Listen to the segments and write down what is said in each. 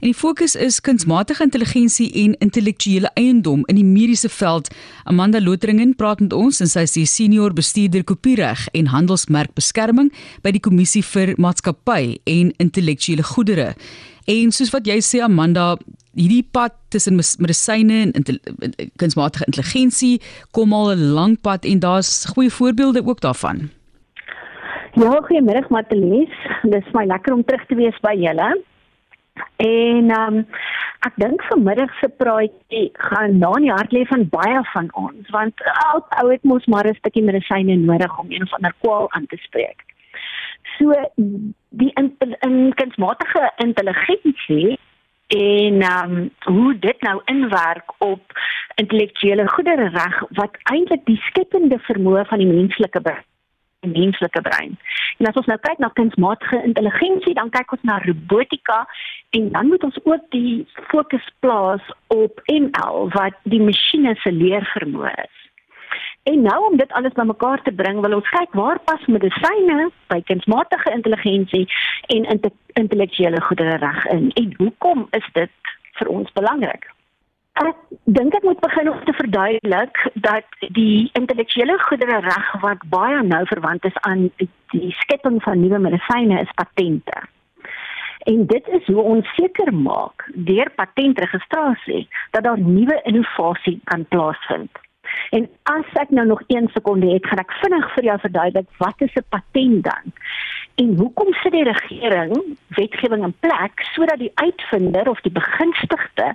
En die fokus is kunsmatige intelligensie en intellektuele eiendom in die mediese veld. Amanda Loteringen praat met ons en sy is die senior bestuurder kopiereg en handelsmerkbeskerming by die Kommissie vir Maatskappy en Intellektuele Goedere. En soos wat jy sê Amanda, hierdie pad tussen medisyne en kunsmatige intelligensie kom al 'n lang pad en daar's goeie voorbeelde ook daarvan. Ja, goeiemiddag Matelies. Dit is my lekker om terug te wees by julle. En ehm um, ek dink vanmiddag se praatjie gaan na in die hart lê van baie van ons want ou ou het mos maar 'n stukkie medisyne nodig om een of ander kwaal aan te spreek. So die in, in kunsmatige intelligensie en ehm um, hoe dit nou inwerk op intellektuele goedere reg wat eintlik die skepende vermoë van die menslike brein menslike brein. En as ons nou kyk na kunsmatige intelligensie, dan kyk ons na robotika en dan moet ons ook die fokus plaas op ML wat die masjiene se leervermoë is. En nou om dit alles bymekaar te bring, wil ons kyk waar pas medisyne by kunsmatige intelligensie en intellektuele goedere reg in en hoekom is dit vir ons belangrik? Ek dink ek moet begin om te verduidelik dat die intellektuele goedere reg wat baie nou verwant is aan die skepping van nuwe medisyne is patente. En dit is hoe ons seker maak deur patentregistrasie dat daar nuwe innovasie kan plaasvind. En as ek nou nog 1 sekonde het, gaan ek vinnig vir jou verduidelik wat is 'n patent dan? En hoekom sit die regering wetgewing in plek sodat die uitvinder of die begunstigde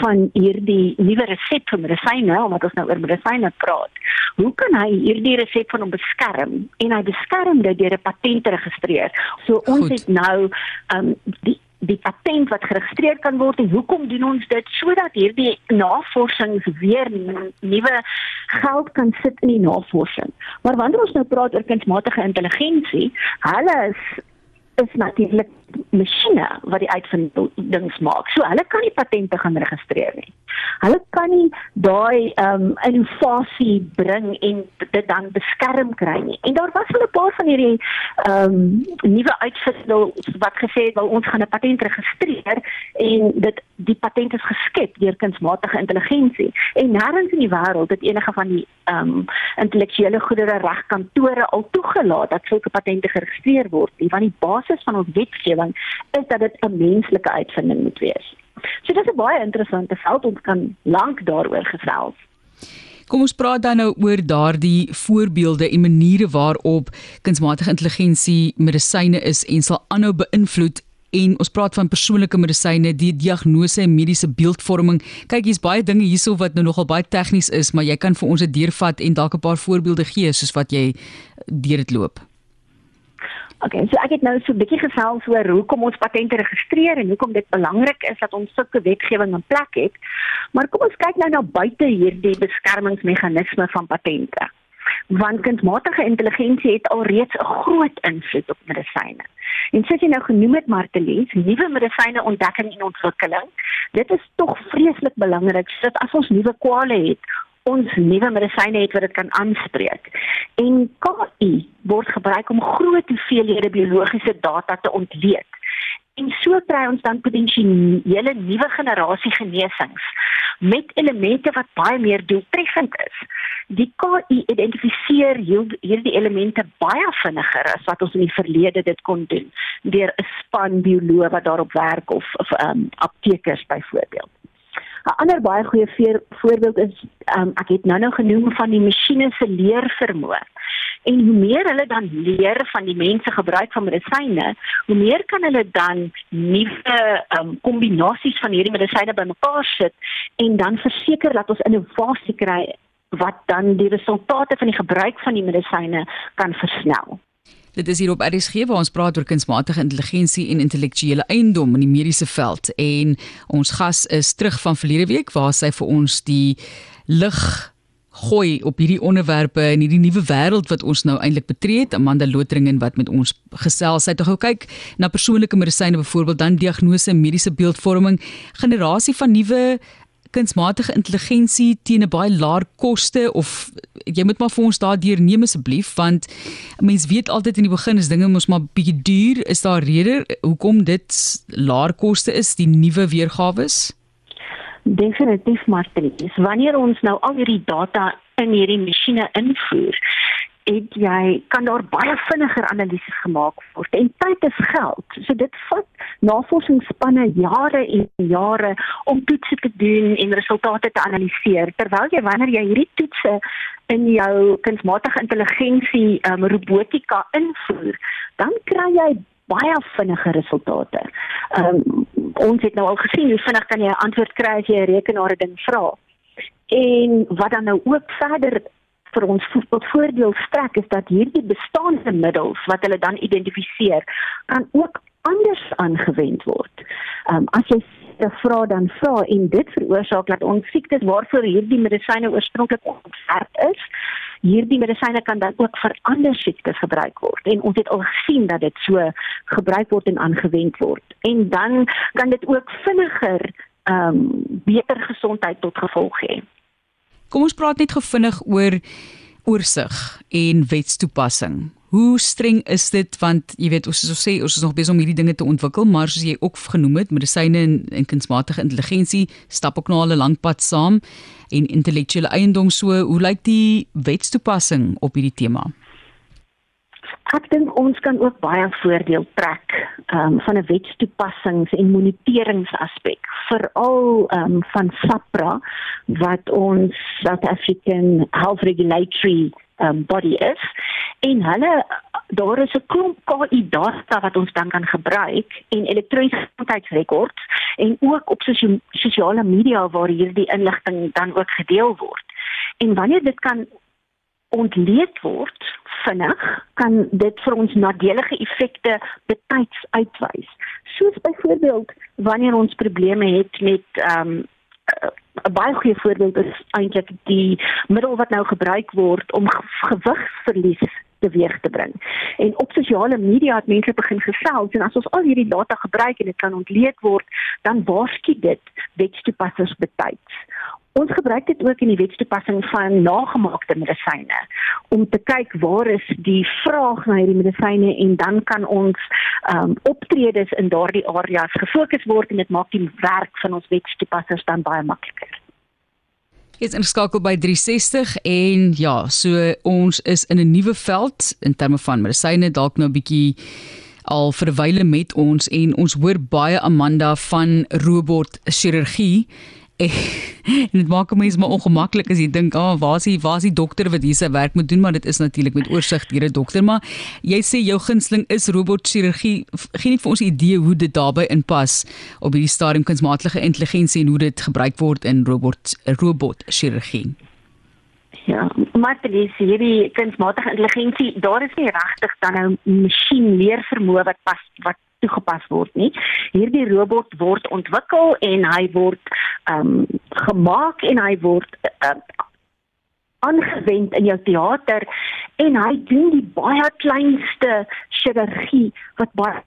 van hierdie nuwe resep vir medisyne, omdat ons nou oor medisyne praat, hoe kan hy hierdie resep van hom beskerm en hy beskerm dit deur 'n patent te registreer? So ons Goed. het nou um die die patent wat geregistreer kan word en hoekom doen ons dit sodat hierdie navorsings weer nuwe geld kan sit in die navorsing. Maar wanneer ons nou praat oor kunsmatige intelligensie, hulle is is natuurlik masjiene wat die uitvindings maak. So hulle kan nie patente gaan registreer nie. Hulle kan nie daai ehm um, innovasie bring en dit dan beskerm kry nie. En daar was al 'n paar van hierdie ehm um, nuwe uitvindings wat gesê het wel ons gaan 'n patent registreer en dit die patent is geskep deur kunsmatige intelligensie. En nêrens in die wêreld het enige van die ehm um, intellektuele goedere regkantore al toegelaat dat sulke patente geregistreer word nie, want die basis van ons wetgewing omgewing is dat dit 'n menslike uitvinding moet wees. So dis 'n baie interessante veld ons kan lank daaroor gesels. Kom ons praat dan nou oor daardie voorbeelde en maniere waarop kunsmatige intelligensie medisyne is en sal aanhou beïnvloed en ons praat van persoonlike medisyne, die diagnose en mediese beeldvorming. Kyk, hier's baie dinge hierso wat nou nogal baie tegnies is, maar jy kan vir ons dit deurvat en dalk 'n paar voorbeelde gee soos wat jy deur dit loop. Okay, so ek het nou so 'n bietjie gesels oor hoekom ons patente registreer en hoekom dit belangrik is dat ons sulke wetgewing in plek het. Maar kom ons kyk nou na buite hierdie beskermingsmeganisme van patente. Want kunsmatige intelligensie het alreeds 'n groot invloed op medisyne. En soos jy nou genoem het Martelies, nuwe medisyne ontdekking en ontwikkeling, dit is tog vreeslik belangrik sodat as ons nuwe kwale het, ons nuwe medisyne het wat dit kan aanspreek. En KI word gebruik om groot hoeveelhede biologiese data te ontleed. En so kry ons dan potensiële nuwe generasie genesings met elemente wat baie meer doeltreffend is. Die KI identifiseer hierdie elemente baie vinniger as wat ons in die verlede dit kon doen deur 'n span bioloë wat daarop werk of of um, aptekers byvoorbeeld. 'n Ander baie goeie voorbeeld is um, ek het nou-nou genoem van die masjiene se leervermoë. En hoe meer hulle dan leer van die mense gebruik van medisyne, hoe meer kan hulle dan nuwe um, kombinasies van hierdie medisyne bymekaar sit en dan verseker dat ons innovasie kry wat dan die resultate van die gebruik van die medisyne kan versnel. Dit is hier op RSG waar ons praat oor kunsmatige intelligensie en intellektuele eiendom in die mediese veld. En ons gas is terug van verlede week waar sy vir ons die lig gooi op hierdie onderwerpe en hierdie nuwe wêreld wat ons nou eintlik betree het. Amanda Lotringen wat met ons gesels. Het gou kyk na persoonlike medisyne byvoorbeeld dan diagnose mediese beeldvorming generasie van nuwe kunsmatige intelligensie teen 'n baie laer koste of jy moet maar vir ons daardeur neem asseblief want mense weet altyd in die begin is dinge mos maar bietjie duur. Is daar rede hoekom dit laer koste is die nuwe weergawe? Definitief Martries. Wanneer ons nou al hierdie data in hierdie masjiene invoer, het jy kan daar baie vinniger analises gemaak word en tyd is geld. So dit vat navorsingsspanne jare en jare om toetse te doen en resultate te analiseer. Terwyl jy wanneer jy hierdie toetse in jou kunsmatige intelligensie um, robotika invoer, dan kry jy baie vinniger resultate. Um, ons het nou al gesien hoe vinnig kan jy 'n antwoord kry as jy 'n rekenaar 'n ding vra. En wat dan nou ook verder vir ons voordeel strek is dat hierdie bestaande middels wat hulle dan identifiseer kan ook anders aangewend word. Ehm um, as jy 'n vra dan vra en dit veroorsaak dat ons siektes waarvoor hierdie medisyne oorspronklik ontwerp is, hierdie medisyne kan dan ook vir ander siektes gebruik word. En ons het al gesien dat dit so gebruik word en aangewend word. En dan kan dit ook vinniger ehm um, beter gesondheid tot gevolg hê. Kom ons praat net gevinnig oor oorsig en wetstoepassing. Hoe streng is dit want jy weet ons is so sê ons is nog besig om hierdie dinge te ontwikkel maar soos jy ook genoem het medisyne en, en kunsmatige intelligensie stap ook al 'n lank pad saam en intellektuele eiendom so hoe lyk die wetstoepassing op hierdie tema? Ek dink ons kan ook baie voordeel trek um, van 'n wetstoepassings en moniteringsaspek, veral um, van SAPRA wat ons South African Health Regulatory um, body is. En hulle daar is 'n klomp KI data wat ons dan kan gebruik en elektroniese gesondheidsrekords en ook op sosiale media waar hierdie inligting dan ook gedeel word. En wanneer dit kan ontleed word vinnig kan dit vir ons nadelige effekte betyds uitwys. Soos byvoorbeeld wanneer ons probleme het met ehm um, 'n baie goeie voorbeeld is eintlik die middel wat nou gebruik word om gewigsverlies teweeg te bring. En op sosiale media het mense begin gesels en as ons al hierdie data gebruik en dit kan ontleed word, dan waarsku dit wetstoepassers betyds. Ons gebruik dit ook in die wetstoepassing van nagemaakte medisyne om te kyk waar is die vraag na hierdie medisyne en dan kan ons um, optredes in daardie areas gefokus word en dit maak die werk van ons wetstoepassers dan baie makliker. Is ingeskakel by 360 en ja, so ons is in 'n nuwe veld in terme van medisyne dalk nou 'n bietjie al verwyle met ons en ons hoor baie Amanda van robot chirurgie en dit maak mense maar ongemaklik as jy dink, "Ag, oh, waar is die waar is die dokter wat hier sy werk moet doen?" Maar dit is natuurlik met oorsig deur 'n dokter, maar jy sê jou gunsteling is robotchirurgie. Geen net vir ons idee hoe dit daarbey inpas op hierdie stadium kunsmatige intelligensie en hoe dit gebruik word in robot robotchirurgie. Ja, maar dit is hierdie kunsmatige intelligensie, daar is nie regtig dan nou masjien leer vermoë wat pas wat toegepas word nie. Hierdie robot word ontwikkel en hy word um, gemaak en hy word uh, aangewend in jou teater en hy doen die baie kleinste chirurgie wat baie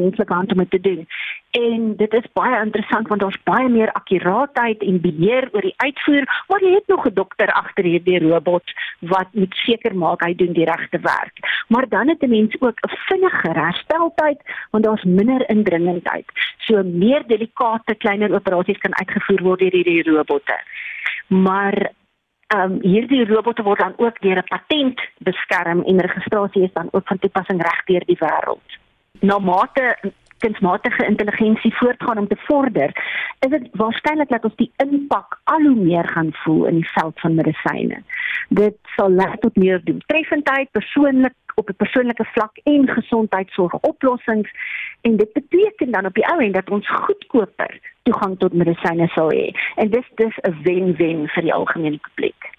menslike hand om te doen. En dit is baie interessant want daar's baie meer akkuraatheid en beheer oor die uitvoer, maar jy het nog 'n dokter agter hierdie robot wat moet seker maak hy doen die regte werk. Maar dan het 'n mens ook 'n vinniger hersteltyd want daar's minder indringendheid. So meer delikate kleiner operasies kan uitgevoer word deur hierdie robotte. Maar ehm um, hierdie robotte word dan ook deur 'n patent beskerm en registrasie is dan ook van toepassing reg deur die wêreld na mate kunsmatige intelligensie voortgaan om te vorder, is dit waarskynlik dat ons die impak al hoe meer gaan voel in die veld van medisyne. Dit sal lei tot meer doeltreffendheid, persoonlik op 'n persoonlike vlak en gesondheidsorg oplossings en dit beteken dan op die ou end dat ons goedkoper toegang tot medisyne sal hê. En dis dis 'n wen-wen vir die algemene publiek.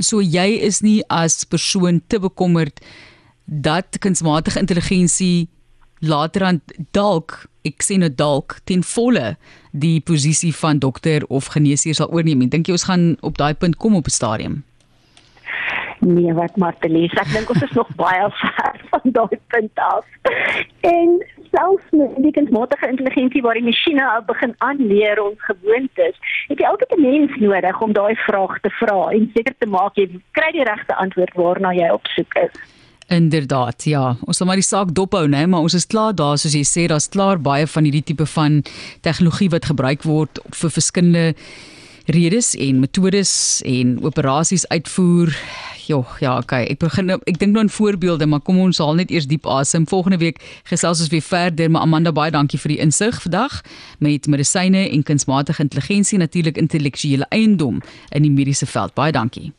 So jy is nie as persoon te bekommerd dat kunsmatige intelligensie later aan dalk ek sê nou dalk ten volle die posisie van dokter of geneesheer sal oorneem. Dink jy ons gaan op daai punt kom op 'n stadium? Nee, wat Martelies, ek dink ons is nog baie ver van daai punt af. En selfs met die kunsmatige intelligensie waar die masjiene al begin aanleer ons gewoontes, het jy altyd 'n mens nodig om daai vraag te vra en seker te maak jy kry die regte antwoord waarna jy op soek is. Inderdaad, ja. Ons sal maar die saak dophou, né, maar ons is klaar daar soos jy sê, daar's klaar baie van hierdie tipe van tegnologie wat gebruik word vir verskillende redes en metodes en operasies uitvoer. Jo, ja, okay. Ek begin nou, ek dink nou aan voorbeelde, maar kom ons haal net eers diep asem. Volgende week gesels ons weer verder, maar Amanda baie dankie vir die insig vandag met medisyne en kunsmatige intelligensie, natuurlik intellektuele eiendom in die mediese veld. Baie dankie.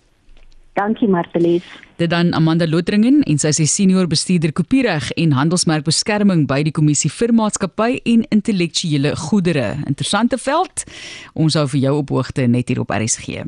Dankie Martelies. Dit dan Amanda Lotringen en sy is die senior bestuurder kopiereg en handelsmerkbeskerming by die kommissie vir maatskappy en intellektuele goedere. Interessante veld. Ons hou vir jou op hoogte net hier op RSG.